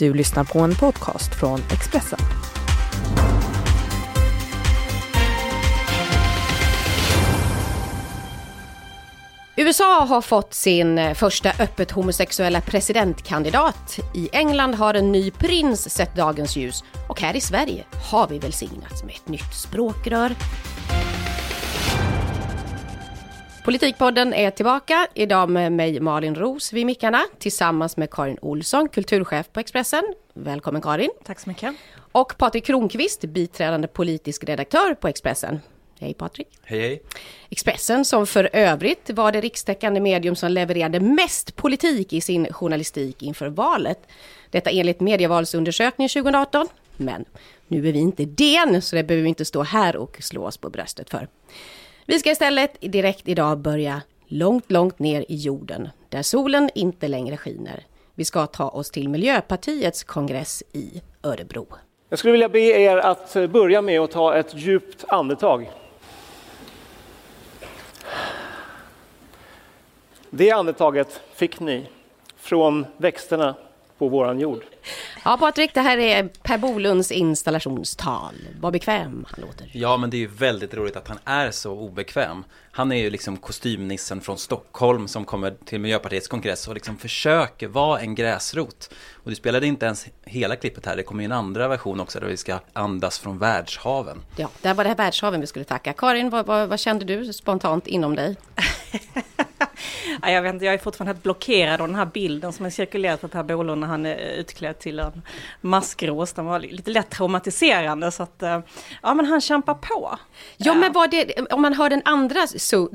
Du lyssnar på en podcast från Expressen. USA har fått sin eh, första öppet homosexuella presidentkandidat. I England har en ny prins sett dagens ljus och här i Sverige har vi välsignats med ett nytt språkrör. Politikpodden är tillbaka, idag med mig Malin Ros vid mickarna tillsammans med Karin Olsson, kulturchef på Expressen. Välkommen Karin! Tack så mycket! Och Patrik Kronqvist, biträdande politisk redaktör på Expressen. Hej Patrik! Hej hej! Expressen som för övrigt var det rikstäckande medium som levererade mest politik i sin journalistik inför valet. Detta enligt medievalsundersökningen 2018. Men nu är vi inte DN, så det behöver vi inte stå här och slå oss på bröstet för. Vi ska istället direkt idag börja långt, långt ner i jorden, där solen inte längre skiner. Vi ska ta oss till Miljöpartiets kongress i Örebro. Jag skulle vilja be er att börja med att ta ett djupt andetag. Det andetaget fick ni från växterna på våran jord. Ja, Patrik, det här är Per Bolunds installationstal. Vad bekväm han låter. Ja, men det är ju väldigt roligt att han är så obekväm. Han är ju liksom kostymnissen från Stockholm som kommer till Miljöpartiets kongress och liksom försöker vara en gräsrot. Och du spelade inte ens hela klippet här, det kommer ju en andra version också där vi ska andas från världshaven. Ja, det var det här världshaven vi skulle tacka. Karin, vad, vad, vad kände du spontant inom dig? Ja, jag, vet inte, jag är fortfarande helt blockerad av den här bilden som är cirkulerat på Per Bolund när han är utklädd till en maskros. Den var lite lätt traumatiserande så att, eh, ja men han kämpar på. Ja, men var det, om man hör den andra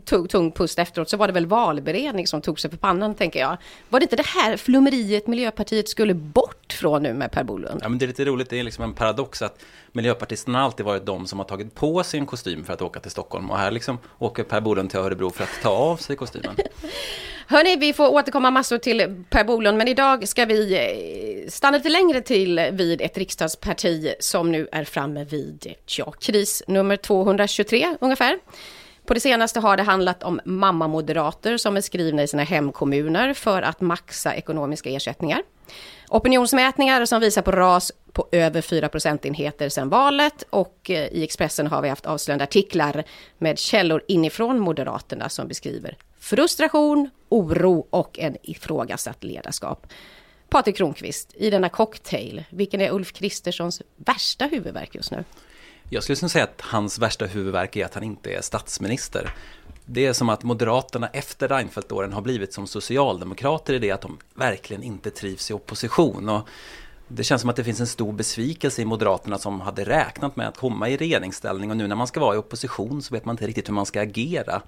tung, tung pust efteråt så var det väl valberedning som tog sig för pannan tänker jag. Var det inte det här flummeriet Miljöpartiet skulle bort från nu med Per Bolund? Ja, men det är lite roligt, det är liksom en paradox att Miljöpartisterna har alltid varit de som har tagit på sig en kostym för att åka till Stockholm och här liksom åker Per Bolund till Örebro för att ta av sig kostymen. Hörni, vi får återkomma massor till Per Bolund, men idag ska vi eh, stanna lite längre till vid ett riksdagsparti som nu är framme vid ja, kris nummer 223 ungefär. På det senaste har det handlat om mammamoderater som är skrivna i sina hemkommuner för att maxa ekonomiska ersättningar. Opinionsmätningar som visar på ras på över 4 procentenheter sedan valet och eh, i Expressen har vi haft avslöjande artiklar med källor inifrån Moderaterna som beskriver frustration, oro och en ifrågasatt ledarskap. Patrik Kronqvist, i denna cocktail, vilken är Ulf Kristerssons värsta huvudvärk just nu? Jag skulle liksom säga att hans värsta huvudvärk är att han inte är statsminister. Det är som att Moderaterna efter Reinfeldt-åren har blivit som socialdemokrater i det att de verkligen inte trivs i opposition. Och det känns som att det finns en stor besvikelse i Moderaterna som hade räknat med att komma i regeringsställning och nu när man ska vara i opposition så vet man inte riktigt hur man ska agera.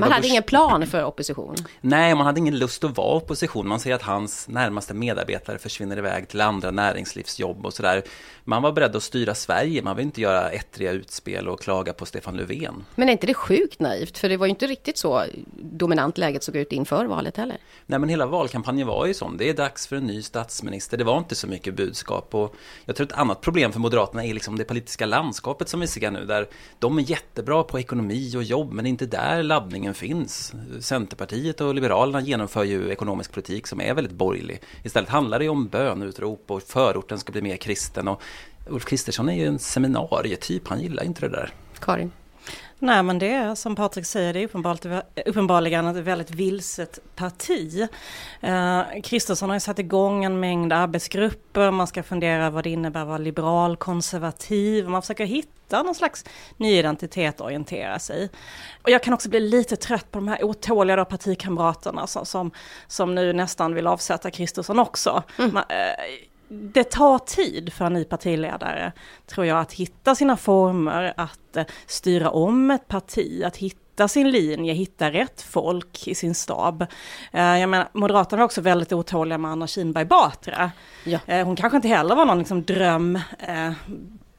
Man hade ingen plan för opposition? Nej, man hade ingen lust att vara opposition. Man ser att hans närmaste medarbetare försvinner iväg till andra näringslivsjobb och sådär. Man var beredd att styra Sverige, man vill inte göra ettriga utspel och klaga på Stefan Löfven. Men är inte det sjukt naivt? För det var ju inte riktigt så dominant läget såg ut inför valet heller. Nej, men hela valkampanjen var ju sån. Det är dags för en ny statsminister. Det var inte så mycket budskap. Och jag tror ett annat problem för Moderaterna är liksom det politiska landskapet som vi ser nu, där de är jättebra på ekonomi och jobb, men det är inte där laddningen finns. Centerpartiet och Liberalerna genomför ju ekonomisk politik som är väldigt borgerlig. Istället handlar det om bönutrop och förorten ska bli mer kristen. Och Ulf Kristersson är ju en seminarietyp, han gillar inte det där. Karin? Nej men det är som Patrik säger, det är uppenbarligen ett väldigt vilset parti. Kristersson eh, har ju satt igång en mängd arbetsgrupper, man ska fundera vad det innebär att vara liberal, konservativ, man försöker hitta någon slags ny identitet att orientera sig. Och jag kan också bli lite trött på de här otåliga då partikamraterna som, som, som nu nästan vill avsätta Kristersson också. Mm. Man, eh, det tar tid för en ny partiledare, tror jag, att hitta sina former, att eh, styra om ett parti, att hitta sin linje, hitta rätt folk i sin stab. Eh, jag menar, Moderaterna var också väldigt otåliga med Anna Kinberg Batra. Ja. Eh, hon kanske inte heller var någon liksom dröm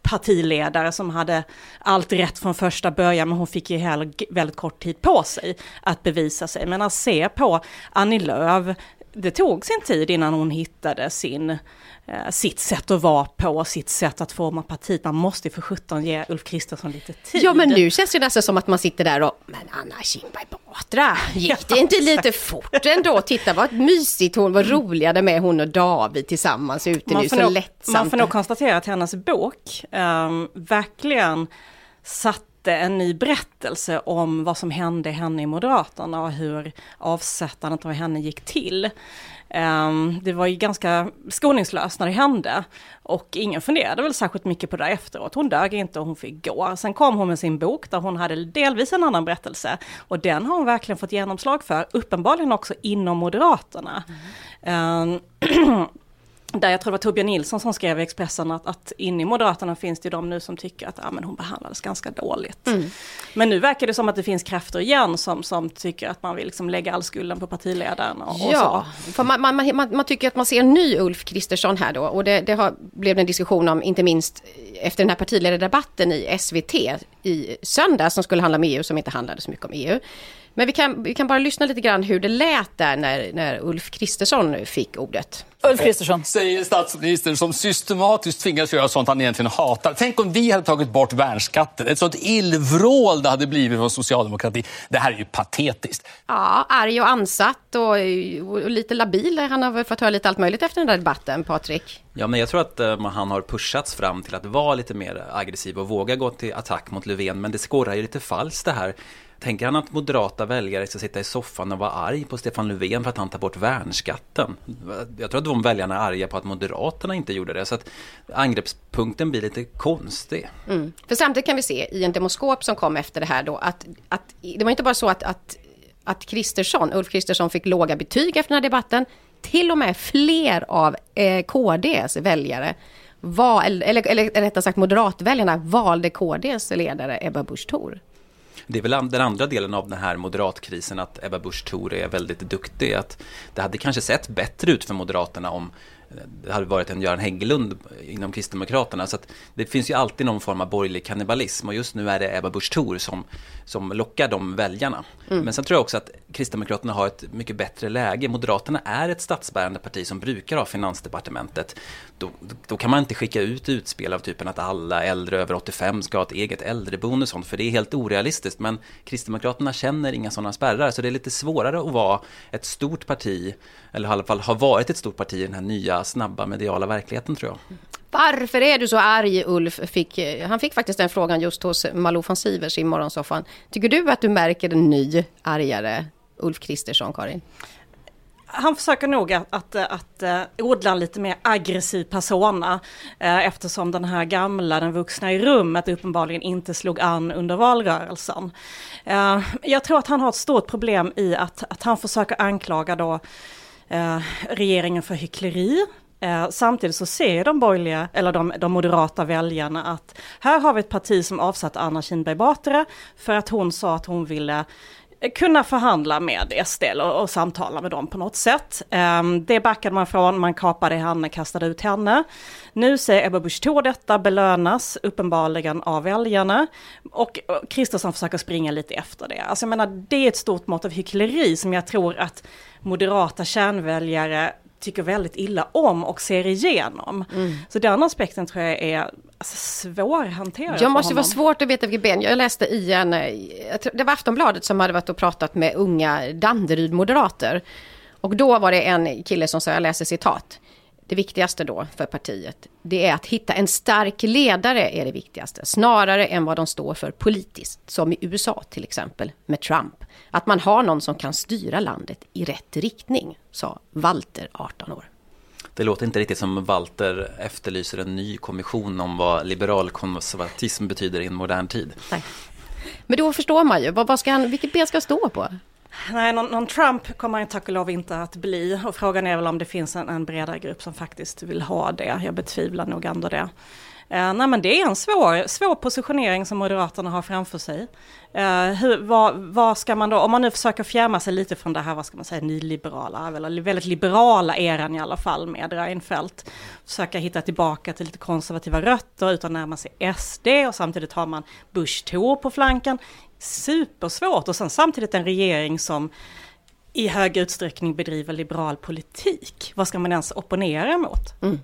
partiledare som hade allt rätt från första början, men hon fick ju heller väldigt kort tid på sig att bevisa sig. Men att se på Annie Lööf, det tog sin tid innan hon hittade sin, eh, sitt sätt att vara på, sitt sätt att forma partiet. Man måste för sjutton ge Ulf Kristersson lite tid. Ja men nu känns det nästan som att man sitter där och, men Anna Kinberg Batra, gick det inte lite fort ändå? Titta vad mysigt hon, vad roliga det är hon och David tillsammans ute nu, så nog, lättsamt. Man får nog konstatera att hennes bok um, verkligen satt en ny berättelse om vad som hände henne i Moderaterna och hur avsättandet av henne gick till. Um, det var ju ganska skoningslöst när det hände och ingen funderade väl särskilt mycket på det efteråt. Hon dög inte och hon fick gå. Sen kom hon med sin bok där hon hade delvis en annan berättelse och den har hon verkligen fått genomslag för, uppenbarligen också inom Moderaterna. Mm. Där jag tror det var Torbjörn Nilsson som skrev i Expressen att, att inne i Moderaterna finns det ju de nu som tycker att ja, men hon behandlades ganska dåligt. Mm. Men nu verkar det som att det finns krafter igen som, som tycker att man vill liksom lägga all skulden på partiledaren. Och, ja, och så. för man, man, man, man, tycker att man ser en ny Ulf Kristersson här då och det, det har, blev en diskussion om inte minst efter den här partiledardebatten i SVT i söndag som skulle handla om EU som inte handlade så mycket om EU. Men vi kan, vi kan bara lyssna lite grann hur det lät där när, när Ulf Kristersson fick ordet. Ulf Kristersson. Säger statsministern som systematiskt tvingas göra sånt han egentligen hatar. Tänk om vi hade tagit bort värnskatten. Ett sånt illvrål det hade blivit från socialdemokratin. Det här är ju patetiskt. Ja, arg och ansatt och, och lite labil. Han har väl fått höra lite allt möjligt efter den där debatten, Patrik. Ja, men jag tror att uh, han har pushats fram till att vara lite mer aggressiv och våga gå till attack mot Löfven. Men det skorrar ju lite falskt det här. Tänker han att moderata väljare ska sitta i soffan och vara arg på Stefan Löfven för att han tar bort värnskatten? Jag tror att de väljarna är arga på att Moderaterna inte gjorde det. Så att angreppspunkten blir lite konstig. Mm. För samtidigt kan vi se i en demoskop som kom efter det här då att, att det var inte bara så att, att, att Kristersson, Ulf Kristersson fick låga betyg efter den här debatten. Till och med fler av eh, KDs väljare var, eller, eller, eller rättare sagt moderatväljarna valde KDs ledare Ebba Busch Thor. Det är väl den andra delen av den här moderatkrisen att Ebba Busch Thor är väldigt duktig. Att det hade kanske sett bättre ut för Moderaterna om det hade varit en Göran Hägglund inom Kristdemokraterna. Så det finns ju alltid någon form av borgerlig kannibalism och just nu är det Ebba Busch Thor som, som lockar de väljarna. Mm. Men sen tror jag också att Kristdemokraterna har ett mycket bättre läge. Moderaterna är ett statsbärande parti som brukar ha Finansdepartementet. Då, då kan man inte skicka ut utspel av typen att alla äldre över 85 ska ha ett eget äldreboende och sånt, för det är helt orealistiskt. Men Kristdemokraterna känner inga sådana spärrar, så det är lite svårare att vara ett stort parti, eller i alla fall ha varit ett stort parti i den här nya snabba mediala verkligheten tror jag. Varför är du så arg Ulf? Fick, han fick faktiskt den frågan just hos Malou von Sivers i Morgonsoffan. Tycker du att du märker en ny argare Ulf Kristersson, Karin? han försöker nog att, att, att, att eh, odla en lite mer aggressiv persona eh, eftersom den här gamla, den vuxna i rummet uppenbarligen inte slog an under valrörelsen. Eh, jag tror att han har ett stort problem i att, att han försöker anklaga då eh, regeringen för hyckleri. Eh, samtidigt så ser de borgerliga, eller de, de moderata väljarna att här har vi ett parti som avsatt Anna Kinberg Batra för att hon sa att hon ville eh, kunna förhandla med SD och, och samtala med dem på något sätt. Um, det backade man från, man kapade henne, kastade ut henne. Nu säger Ebba Busch Thor detta, belönas uppenbarligen av väljarna. Och Kristersson försöker springa lite efter det. Alltså jag menar, det är ett stort mått av hyckleri som jag tror att moderata kärnväljare tycker väldigt illa om och ser igenom. Mm. Så den aspekten tror jag är alltså, svårhanterad. Jag måste vara svårt att veta vilket ben. Jag läste i en, det var Aftonbladet som hade varit och pratat med unga Danderyd-moderater. Och då var det en kille som sa, jag läser citat. Det viktigaste då för partiet, det är att hitta en stark ledare är det viktigaste. Snarare än vad de står för politiskt, som i USA till exempel med Trump. Att man har någon som kan styra landet i rätt riktning, sa Walter, 18 år. Det låter inte riktigt som Walter efterlyser en ny kommission om vad liberal konservatism betyder i en modern tid. Nej. Men då förstår man ju, vad, ska han, vilket ben ska stå på? Nej, någon, någon, Trump kommer han tack och lov inte att bli. Och frågan är väl om det finns en, en bredare grupp som faktiskt vill ha det. Jag betvivlar nog ändå det. Eh, nej men det är en svår, svår positionering som Moderaterna har framför sig. Eh, hur, vad, vad, ska man då, om man nu försöker fjärma sig lite från det här, vad ska man säga, nyliberala, eller väldigt liberala eran i alla fall med Reinfeldt. Försöka hitta tillbaka till lite konservativa rötter utan närma sig SD och samtidigt har man Bush Thor på flanken supersvårt och sen samtidigt en regering som i hög utsträckning bedriver liberal politik. Vad ska man ens opponera mot? Mm.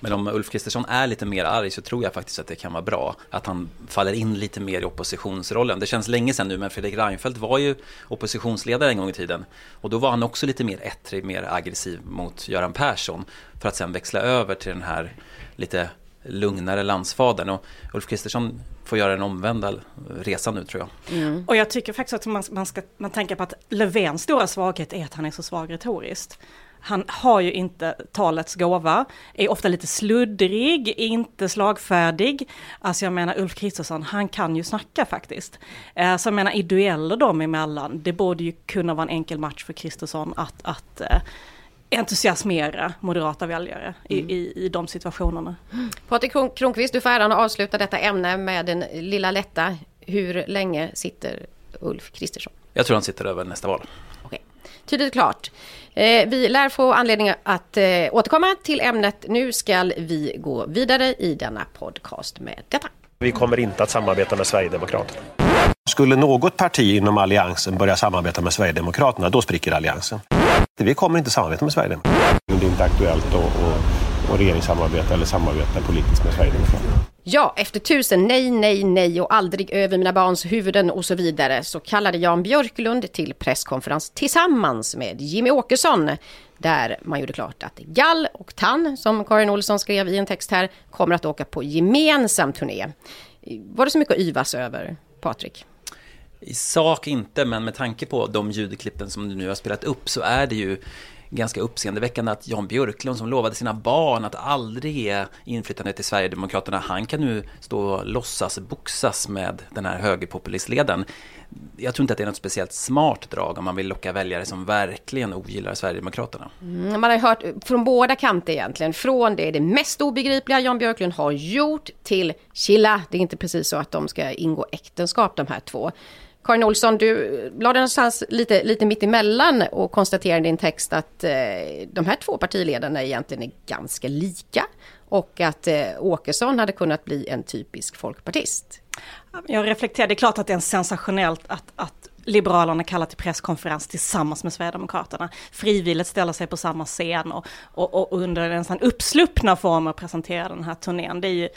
Men om Ulf Kristersson är lite mer arg så tror jag faktiskt att det kan vara bra. Att han faller in lite mer i oppositionsrollen. Det känns länge sedan nu, men Fredrik Reinfeldt var ju oppositionsledare en gång i tiden. Och då var han också lite mer ettrig, mer aggressiv mot Göran Persson. För att sen växla över till den här lite lugnare landsfadern. Och Ulf Kristersson får göra den omvända resan nu tror jag. Mm. Och jag tycker faktiskt att man, man ska man tänker på att Löfvens stora svaghet är att han är så svag retoriskt. Han har ju inte talets gåva, är ofta lite sluddrig, inte slagfärdig. Alltså jag menar Ulf Kristersson, han kan ju snacka faktiskt. Eh, så jag menar i dueller dem emellan, det borde ju kunna vara en enkel match för Kristersson att, att eh, entusiasmera moderata väljare i, mm. i, i de situationerna. Patrik Kronqvist, du får äran att avsluta detta ämne med den lilla lätta. Hur länge sitter Ulf Kristersson? Jag tror han sitter över nästa val. Tydligt klart. Eh, vi lär få anledning att eh, återkomma till ämnet. Nu ska vi gå vidare i denna podcast med detta. Vi kommer inte att samarbeta med Sverigedemokraterna. Skulle något parti inom Alliansen börja samarbeta med Sverigedemokraterna, då spricker Alliansen. Vi kommer inte samarbeta med Sverigedemokraterna. Det är inte aktuellt att regeringssamarbeta eller samarbeta politiskt med Sverigedemokraterna. Ja, efter tusen nej, nej, nej och aldrig över mina barns huvuden och så vidare så kallade Jan Björklund till presskonferens tillsammans med Jimmy Åkesson där man gjorde klart att Gall och Tann, som Karin Olsson skrev i en text här, kommer att åka på gemensam turné. Var det så mycket att yvas över, Patrik? I sak inte, men med tanke på de ljudklippen som du nu har spelat upp så är det ju ganska uppseendeväckande att Jan Björklund som lovade sina barn att aldrig ge inflytande till Sverigedemokraterna, han kan nu stå och låtsas boxas med den här högerpopulistledaren. Jag tror inte att det är något speciellt smart drag om man vill locka väljare som verkligen ogillar Sverigedemokraterna. Mm, man har hört från båda kanter egentligen, från det, det mest obegripliga Jan Björklund har gjort till chilla, det är inte precis så att de ska ingå äktenskap de här två. Karin Olsson, du la den någonstans lite, lite mitt emellan och konstaterade i din text att eh, de här två partiledarna egentligen är ganska lika och att eh, Åkesson hade kunnat bli en typisk folkpartist. Jag reflekterar, det är klart att det är sensationellt att, att Liberalerna kallar till presskonferens tillsammans med Sverigedemokraterna. Frivilligt ställer sig på samma scen och, och, och under en sån uppsluppna form presenterar den här turnén. Det är ju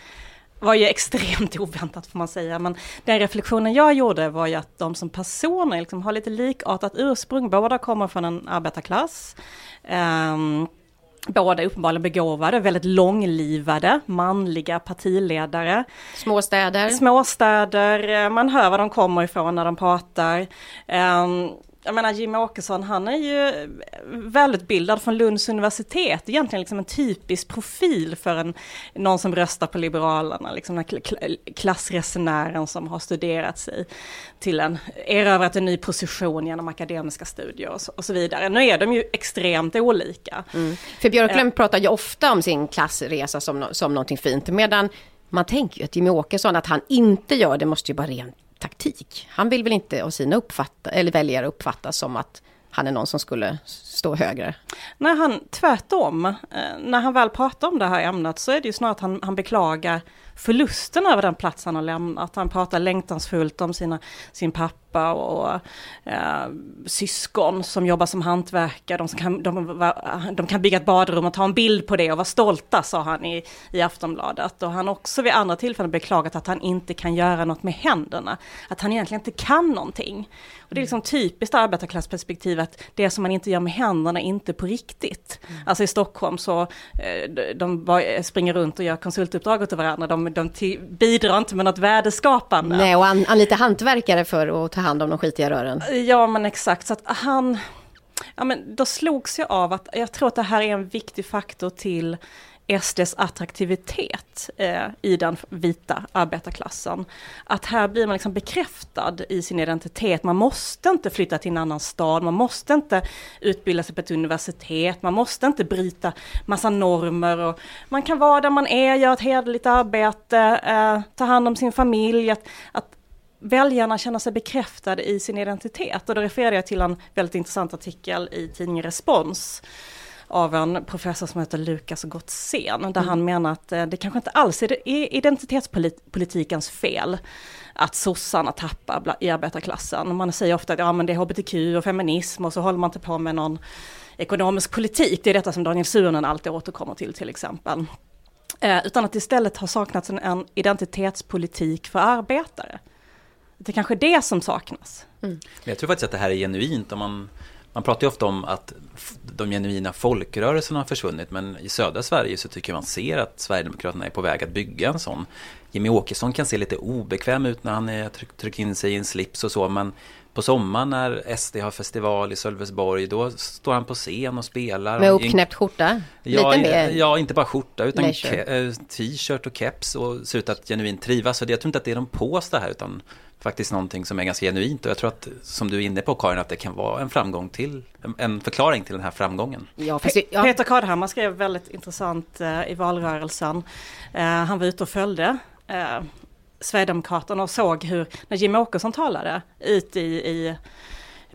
var ju extremt oväntat får man säga, men den reflektionen jag gjorde var ju att de som personer liksom har lite likartat ursprung, båda kommer från en arbetarklass, um, Båda uppenbarligen begåvade, väldigt långlivade, manliga partiledare. Småstäder. Småstäder, man hör var de kommer ifrån när de pratar. Um, jag menar Jimmy Åkesson, han är ju välutbildad från Lunds universitet, egentligen liksom en typisk profil för en, någon som röstar på Liberalerna, liksom den här klassresenären som har studerat sig till en, erövrat en ny position genom akademiska studier och så, och så vidare. Nu är de ju extremt olika. Mm. För Björklund äh, pratar ju ofta om sin klassresa som, som någonting fint, medan man tänker ju att Jimmy Åkesson, att han inte gör det måste ju vara rent taktik. Han vill väl inte av sina uppfatta, eller väljare uppfattas som att han är någon som skulle stå högre. Nej, han tvärtom. Eh, när han väl pratar om det här ämnet så är det ju snarare att han, han beklagar förlusten över den plats han har lämnat. Han pratar längtansfullt om sina, sin pappa och eh, syskon som jobbar som hantverkare. De, kan, de, de, kan bygga ett badrum och ta en bild på det och vara stolta, sa han i, i Aftonbladet. Och han också vid andra tillfällen beklagat att han inte kan göra något med händerna. Att han egentligen inte kan någonting. Och det är liksom typiskt arbetarklassperspektivet, det som man inte gör med händerna inte på riktigt. Mm. Alltså i Stockholm så eh, de springer runt och gör konsultuppdrag åt varandra. De de, bidrar inte med något värdeskapande. Nej, och an, anlita hantverkare för att ta hand om de skitiga rören. Ja, men exakt. Så att han... Ja, men då slogs jag av att jag tror att det här är en viktig faktor till SDs attraktivitet eh, i den vita arbetarklassen. Att här blir man liksom bekräftad i sin identitet. Man måste inte flytta till en annan stad, man måste inte utbilda sig på ett universitet, man måste inte bryta massa normer. Och man kan vara där man är, göra ett hederligt arbete, eh, ta hand om sin familj. Att, att väljarna känner sig bekräftade i sin identitet. Och då refererar jag till en väldigt intressant artikel i tidningen Respons av en professor som heter Lukas Gottsén, där mm. han menar att det kanske inte alls är identitetspolitikens fel att sossarna tappar i arbetarklassen. Man säger ofta att ja, men det är hbtq och feminism och så håller man inte på med någon ekonomisk politik. Det är detta som Daniel Suhonen alltid återkommer till till exempel. Eh, utan att istället har saknats en, en identitetspolitik för arbetare. Det är kanske det som saknas. Mm. Jag tror faktiskt att det här är genuint. Om man, man pratar ju ofta om att de genuina folkrörelserna har försvunnit men i södra Sverige så tycker man ser att Sverigedemokraterna är på väg att bygga en sån. Jimmy Åkesson kan se lite obekväm ut när han är tryckt in sig i en slips och så men på sommaren när SD har festival i Sölvesborg då står han på scen och spelar. Med uppknäppt skjorta? Ja, Lite mer ja, inte bara skjorta utan eh, t-shirt och keps och ser ut att genuint trivas. Så jag tror inte att det är de påstår här utan faktiskt någonting som är ganska genuint och jag tror att som du är inne på Karin att det kan vara en framgång till en förklaring till den här framgången. Ja, ja. Peter Kadhammar skrev väldigt intressant uh, i valrörelsen. Uh, han var ute och följde uh, Sverigedemokraterna och såg hur, när Jimmie Åkesson talade, ut i, i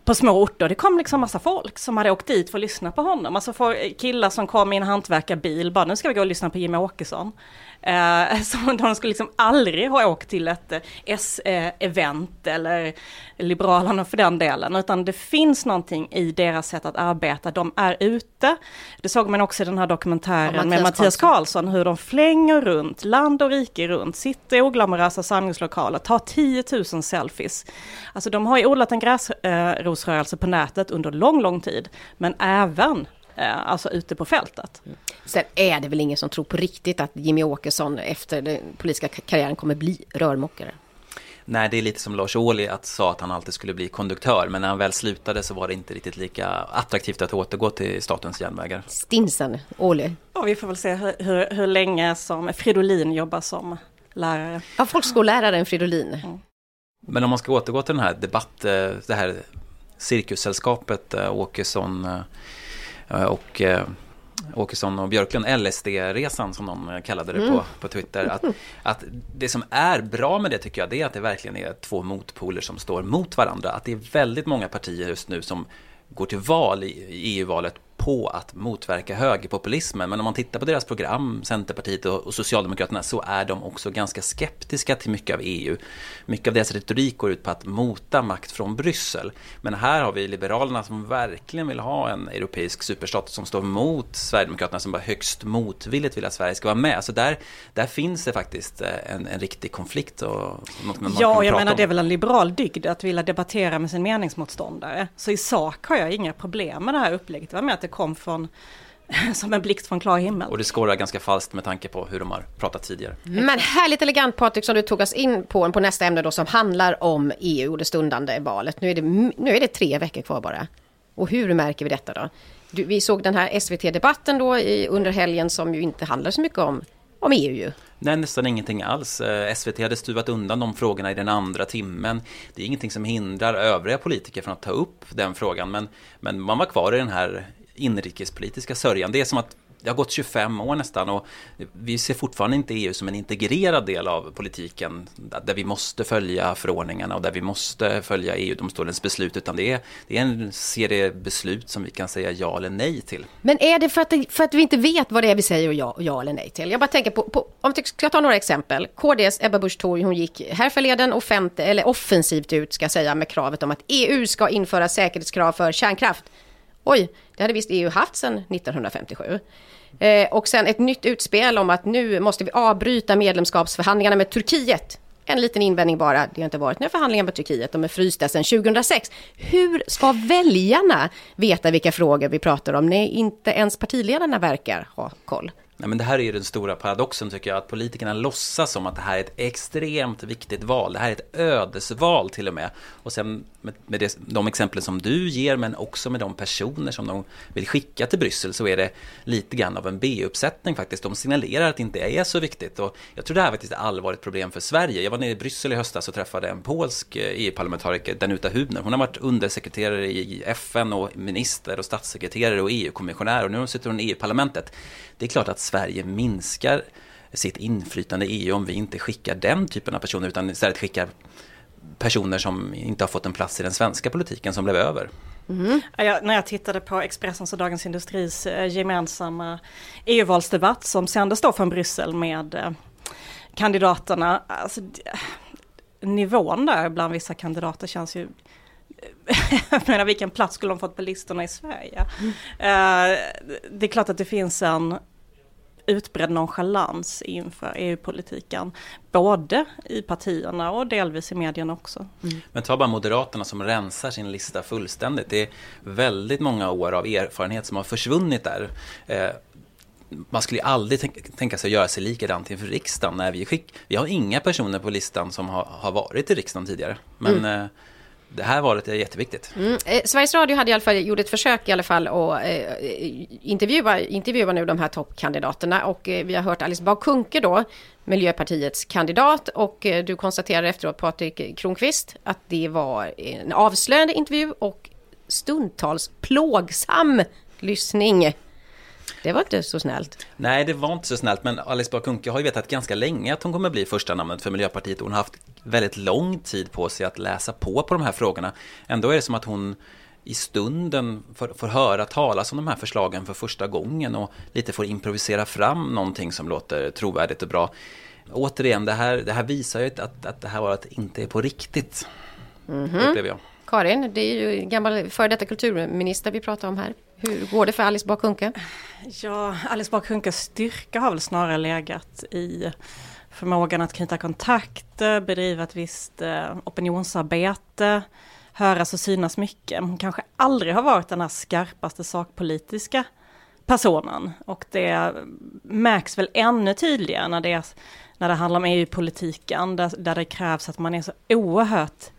på små orter. Det kom liksom massa folk som hade åkt dit för att lyssna på honom. Alltså för killar som kom i en hantverkarbil, bara nu ska vi gå och lyssna på Jimmie Åkesson. Eh, så de skulle liksom aldrig ha åkt till ett eh, S-event eller Liberalerna för den delen, utan det finns någonting i deras sätt att arbeta. De är ute. Det såg man också i den här dokumentären ja, med Mattias Karlsson, hur de flänger runt, land och rike runt, sitter i oglamorösa samlingslokaler, tar 10 000 selfies. Alltså de har ju odlat en gräsrosrörelse på nätet under lång, lång tid, men även Eh, alltså ute på fältet. Sen är det väl ingen som tror på riktigt att Jimmy Åkesson efter den politiska karriären kommer bli rörmokare? Nej, det är lite som Lars Ohly att sa att han alltid skulle bli konduktör. Men när han väl slutade så var det inte riktigt lika attraktivt att återgå till Statens järnvägar. Stinsen, Ohly. Ja, vi får väl se hur, hur, hur länge som Fridolin jobbar som lärare. Ja, folkskolläraren Fridolin. Mm. Men om man ska återgå till den här debatt, eh, det här cirkussällskapet eh, Åkesson Eh, och eh, Åkesson och Björklund, LSD-resan som de kallade det på, mm. på Twitter. Att, att det som är bra med det tycker jag, det är att det verkligen är två motpoler som står mot varandra. Att det är väldigt många partier just nu som går till val i EU-valet på att motverka högerpopulismen. Men om man tittar på deras program, Centerpartiet och, Socialdemokraterna, så är de också ganska skeptiska till mycket av EU. Mycket av deras retorik går ut på att mota makt från Bryssel. Men här har vi Liberalerna som verkligen vill ha en europeisk superstat som står mot Sverigedemokraterna som bara högst motvilligt vill att Sverige ska vara med. Så där, där finns det faktiskt eh, en, en riktig konflikt. Och något man ja, jag menar om. det är väl en liberal dygd att vilja debattera med sin meningsmotståndare. Så i sak har jag inga problem med det här upplägget. Det var med att det kom från som en blixt från klar himmel. Och det skårar ganska falskt med tanke på hur de har pratat tidigare. Men härligt elegant Patrik som du tog oss in på, på nästa ämne då som handlar om EU och det stundande valet. Nu är det, nu är det tre veckor kvar bara. Och hur märker vi detta då? Du, vi såg den här SVT-debatten då i, under helgen som ju inte handlar så mycket om, om EU ju. Nej, nästan ingenting alls. Eh, SVT hade stuvat undan de frågorna i den andra timmen. Det är ingenting som hindrar övriga politiker från att ta upp den frågan, men, men man var kvar i den här inrikespolitiska sörjan. Det är som att det har gått 25 år nästan och vi ser fortfarande inte EU som en integrerad del av politiken där vi måste följa förordningarna och där vi måste följa EU-domstolens beslut utan det är, det är en serie beslut som vi kan säga ja eller nej till. Men är det för att, för att vi inte vet vad det är vi säger ja, ja eller nej till? Jag bara tänker på, på om vi ska ta några exempel. KDs Ebba Busch Thor, hon gick härförleden offent, eller offensivt ut ska jag säga med kravet om att EU ska införa säkerhetskrav för kärnkraft. Oj, det hade visst EU haft sedan 1957. Eh, och sen ett nytt utspel om att nu måste vi avbryta medlemskapsförhandlingarna med Turkiet. En liten invändning bara, det har inte varit några förhandlingar med Turkiet, de är frysta sedan 2006. Hur ska väljarna veta vilka frågor vi pratar om när inte ens partiledarna verkar ha koll? Nej, men det här är ju den stora paradoxen tycker jag, att politikerna låtsas som att det här är ett extremt viktigt val. Det här är ett ödesval till och med. Och sen med, med det, de exempel som du ger, men också med de personer som de vill skicka till Bryssel, så är det lite grann av en B-uppsättning faktiskt. De signalerar att det inte är så viktigt. Och jag tror det här är ett allvarligt problem för Sverige. Jag var nere i Bryssel i höstas och träffade en polsk eh, e EU-parlamentariker, Danuta Hubner. Hon har varit undersekreterare i FN och minister och statssekreterare och EU-kommissionär och nu sitter hon i EU-parlamentet. Det är klart att Sverige minskar sitt inflytande i EU om vi inte skickar den typen av personer utan istället skickar personer som inte har fått en plats i den svenska politiken som blev över. Mm. Jag, när jag tittade på Expressens och Dagens Industris eh, gemensamma EU-valsdebatt som sändes då från Bryssel med eh, kandidaterna, alltså, nivån där bland vissa kandidater känns ju jag menar vilken plats skulle de fått på listorna i Sverige? Mm. Uh, det är klart att det finns en utbredd nonchalans inför EU-politiken. Både i partierna och delvis i medierna också. Mm. Men ta bara Moderaterna som rensar sin lista fullständigt. Det är väldigt många år av erfarenhet som har försvunnit där. Eh, man skulle aldrig tänka sig att göra sig likadant inför riksdagen. När vi, skick, vi har inga personer på listan som har, har varit i riksdagen tidigare. Men mm. eh, det här valet är jätteviktigt. Mm. Eh, Sveriges Radio hade i alla fall gjort ett försök i alla fall att eh, intervjua, intervjua nu de här toppkandidaterna och eh, vi har hört Alice Bah Kuhnke då, Miljöpartiets kandidat och eh, du konstaterar efteråt Patrik Kronqvist att det var en avslöjande intervju och stundtals plågsam lyssning. Det var inte så snällt. Nej, det var inte så snällt, men Alice Bah Kuhnke har ju vetat ganska länge att hon kommer bli första namnet för Miljöpartiet och hon har haft väldigt lång tid på sig att läsa på på de här frågorna. Ändå är det som att hon i stunden får, får höra talas om de här förslagen för första gången och lite får improvisera fram någonting som låter trovärdigt och bra. Återigen, det här, det här visar ju att, att det här valet inte är på riktigt, mm -hmm. upplever jag. Karin, det är ju gammal före detta kulturminister vi pratar om här. Hur går det för Alice Bah Kuhnke? Ja, Alice Bah Kuhnkes styrka har väl snarare legat i förmågan att knyta kontakter, bedriva ett visst eh, opinionsarbete, höras och synas mycket. Hon kanske aldrig har varit den här skarpaste sakpolitiska personen och det märks väl ännu tydligare när det, när det handlar om EU-politiken där, där det krävs att man är så oerhört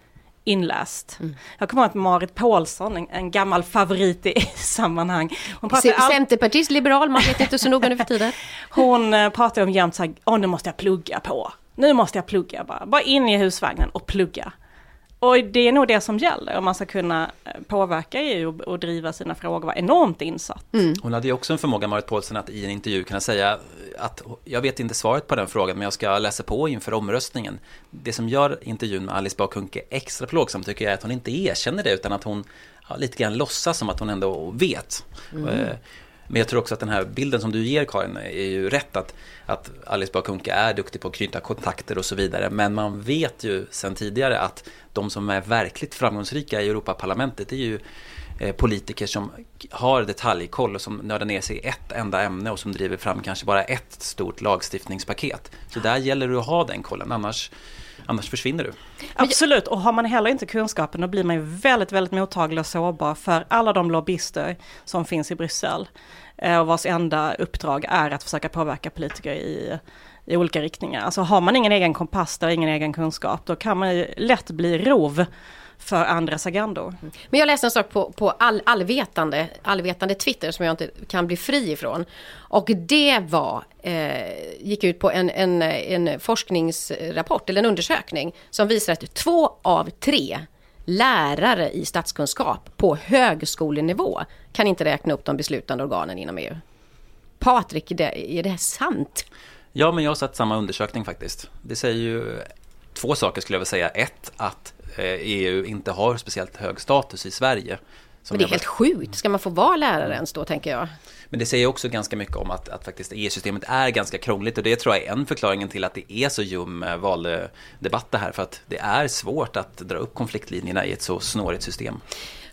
inläst. Mm. Jag kommer ihåg att Marit Paulsson, en, en gammal favorit i, sammanhang. Hon all... Centerpartist, liberal, man vet inte så noga nu för tiden. Hon uh, pratar om jämt så här, åh nu måste jag plugga på. Nu måste jag plugga bara, bara in i husvagnen och plugga. Och det är nog det som gäller om man ska kunna eh, påverka EU och, driva sina frågor, vara enormt insatt. Mm. Hon hade ju också en förmåga, Marit Paulsen, att i en intervju kunna säga att jag vet inte svaret på den frågan, men jag ska läsa på inför omröstningen. Det som gör intervjun med Alice Bah Kuhnke extra plågsam tycker jag är att hon inte erkänner det, utan att hon ja, lite grann låtsas som att hon ändå vet. Mm. Men jag tror också att den här bilden som du ger Karin är ju rätt att, att Alice Bah Kuhnke är duktig på att knyta kontakter och så vidare. Men man vet ju sedan tidigare att de som är verkligt framgångsrika i Europaparlamentet är ju eh, politiker som har detaljkoll och som nördar ner sig i ett enda ämne och som driver fram kanske bara ett stort lagstiftningspaket. Så där gäller det att ha den kollen, annars Annars försvinner du. Absolut, och har man heller inte kunskapen då blir man ju väldigt, väldigt mottaglig och sårbar för alla de lobbyister som finns i Bryssel. Eh, och vars enda uppdrag är att försöka påverka politiker i, i olika riktningar. Alltså har man ingen egen kompass och ingen egen kunskap, då kan man ju lätt bli rov för andras agendor. Men jag läste en sak på, på all, allvetande, allvetande Twitter som jag inte kan bli fri ifrån. Och det var, eh, gick ut på en, en, en forskningsrapport eller en undersökning som visar att två av tre lärare i statskunskap på högskolenivå kan inte räkna upp de beslutande organen inom EU. Patrik, är det sant? Ja, men jag har sett samma undersökning faktiskt. Det säger ju två saker skulle jag vilja säga. Ett, att EU eh, e inte har speciellt hög status i Sverige. Men det är helt sjukt, ska man få vara lärare ens då tänker jag? Men det säger också ganska mycket om att, att faktiskt EU-systemet är ganska krångligt och det tror jag är en förklaring till att det är så ljum eh, valdebatt det här för att det är svårt att dra upp konfliktlinjerna i ett så snårigt system.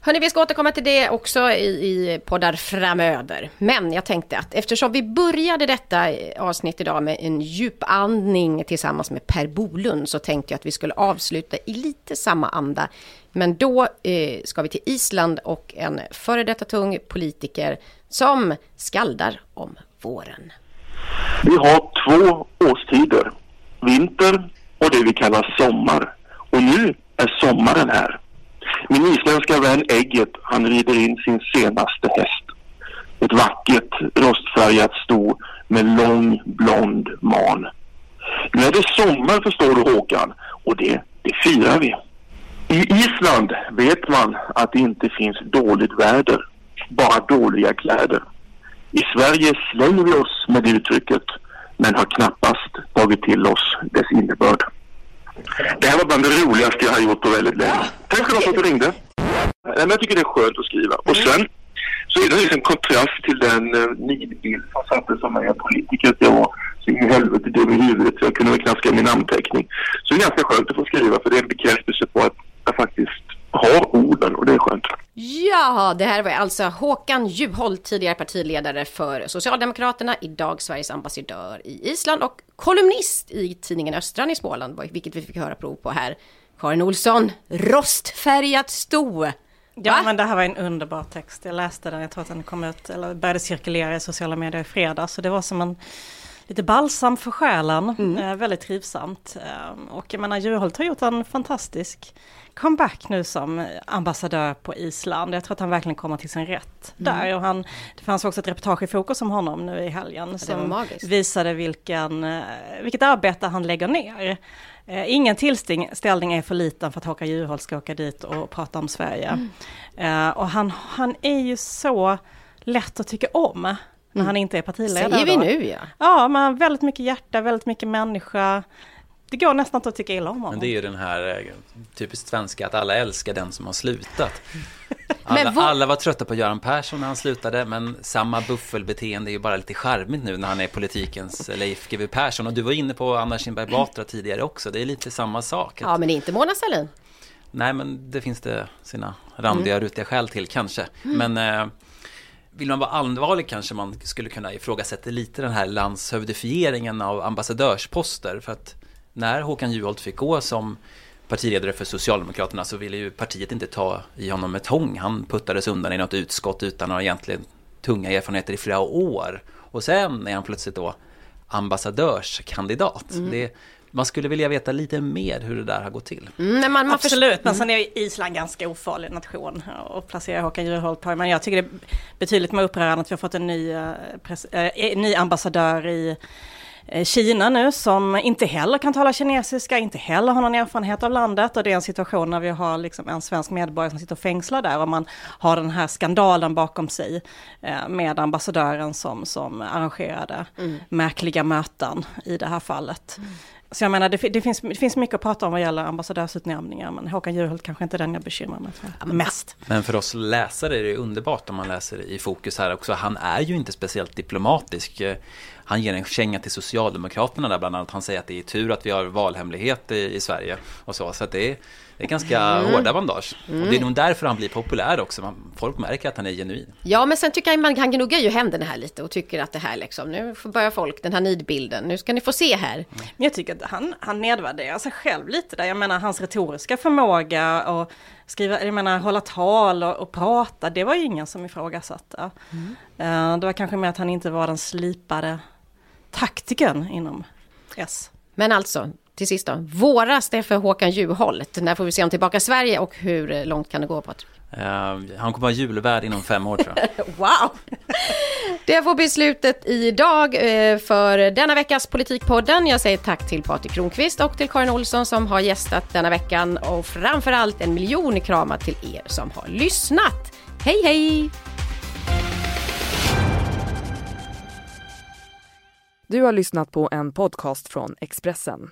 Hörni, vi ska återkomma till det också i, i poddar framöver. Men jag tänkte att eftersom vi började detta avsnitt idag med en djupandning tillsammans med Per Bolund så tänkte jag att vi skulle avsluta i lite samma anda. Men då eh, ska vi till Island och en före detta tung politiker som skaldar om våren. Vi har två årstider, vinter och det vi kallar sommar. Och nu är sommaren här. Min isländska vän Ägget, han rider in sin senaste häst. Ett vackert rostfärgat sto med lång blond man. Nu är det sommar förstår du Håkan och det, det firar vi. I Island vet man att det inte finns dåligt väder, bara dåliga kläder. I Sverige slänger vi oss med det uttrycket men har knappast tagit till oss dess innebörd. Det här var bland det roligaste jag har gjort på väldigt länge. Tack för att du ringde. Men jag tycker det är skönt att skriva. Och sen så är det liksom kontrast till den uh, nidbild som sattes som mig politiker att jag var så in i helvete dum i huvudet så jag kunde väl knaska min namnteckning. Så det är ganska skönt att få skriva för det är en bekräftelse på att jag faktiskt har orden och det är skönt. Ja, det här var alltså Håkan Juholt, tidigare partiledare för Socialdemokraterna, idag Sveriges ambassadör i Island och kolumnist i tidningen Östran i Småland, vilket vi fick höra prov på här. Karin Olsson, rostfärgat sto. Ja, Va? men det här var en underbar text. Jag läste den, jag tror att den kom ut, eller började cirkulera i sociala medier i fredags. Så det var som en lite balsam för själen, Mm. eh, väldigt trivsamt. Eh, och jag menar, Juholt har gjort en fantastisk comeback nu som ambassadör på Island. Jag tror att han verkligen kommer till sin rätt Mm. där. Och han, det fanns också ett reportage i Fokus om honom nu i helgen var som visade vilken, eh, vilket arbete han lägger ner. Eh, Ingen tillställning är för liten för att Håkan Juholt ska åka dit och prata om Sverige. Eh, Och han, han är ju så lätt att tycka om när han inte är partiledare. Säger vi då. nu ja. Ja, men väldigt mycket hjärta, väldigt mycket människa. Det går nästan inte att tycka illa om honom. Men det är ju den här eh, typiskt svenska att alla älskar den som har slutat. Alla, Men vad- alla var trötta på Göran Persson när han slutade, men samma buffelbeteende är ju bara lite charmigt nu när han är politikens Leif GW Persson. Och du var inne på Anna Kinberg Batra tidigare också, det är lite samma sak. Ja, men inte Mona Sahlin. Nej, men det finns det sina randiga, rutiga skäl till kanske. Men eh, vill man vara allvarlig kanske man skulle kunna ifrågasätta lite den här landshövdifieringen av ambassadörsposter. För att när Håkan Juholt fick gå som partiledare för Socialdemokraterna så ville ju partiet inte ta i honom med tång. Han puttades undan i något utskott utan några egentligen tunga erfarenheter i flera år. Och sen är han plötsligt då ambassadörskandidat. Det, man skulle vilja veta lite mer hur det där har gått till. Mm, man, Absolut, men sen är ju Island ganska ofarlig nation att placera Håkan Juholt på. Men jag tycker det är betydligt mer upprörande att vi har fått en ny, pres- eh, ny ambassadör i Kina nu som inte heller kan tala kinesiska, inte heller har någon erfarenhet av landet och det är en situation när vi har liksom en svensk medborgare som sitter och fängslar där och man har den här skandalen bakom sig eh, med ambassadören som, som arrangerade märkliga möten i det här fallet. Så jag menar, det, det, finns, det finns mycket att prata om vad gäller ambassadörsutnämningar, men Håkan Juholt kanske inte är den jag bekymrar mig för mest. Men för oss läsare är det underbart om man läser i fokus här också. Han är ju inte speciellt diplomatisk. Han ger en känga till Socialdemokraterna där bland annat. Han säger att det är tur att vi har valhemlighet i, i Sverige och så. Så att det är, det är ganska hårda bandage. Och det är nog därför han blir populär också. Man, folk märker att han är genuin. Ja, men sen tycker jag man kan gnugga ju händerna här lite och tycker att det här liksom, nu får börja folk, den här nidbilden, nu ska ni få se här. Men jag tycker att han, han nedvärderar sig själv lite där. Jag menar hans retoriska förmåga och skriva, jag menar hålla tal och, och prata, det var ju ingen som ifrågasatte. Eh, det var kanske mer att han inte var den slipade taktikern inom S. Men alltså, till sist då, våras det för Håkan Juholt? När får vi se om tillbaka i Sverige och hur långt kan det gå Patrik? Eh, han kommer vara julvärd inom fem år tror jag. Wow! Det får bli slutet idag eh, för denna veckas Politikpodden. Jag säger tack till Patrik Kronqvist och till Karin Olsson som har gästat denna veckan och framförallt en miljon kramar till er som har lyssnat. Hej hej! Du har lyssnat på en podcast från Expressen.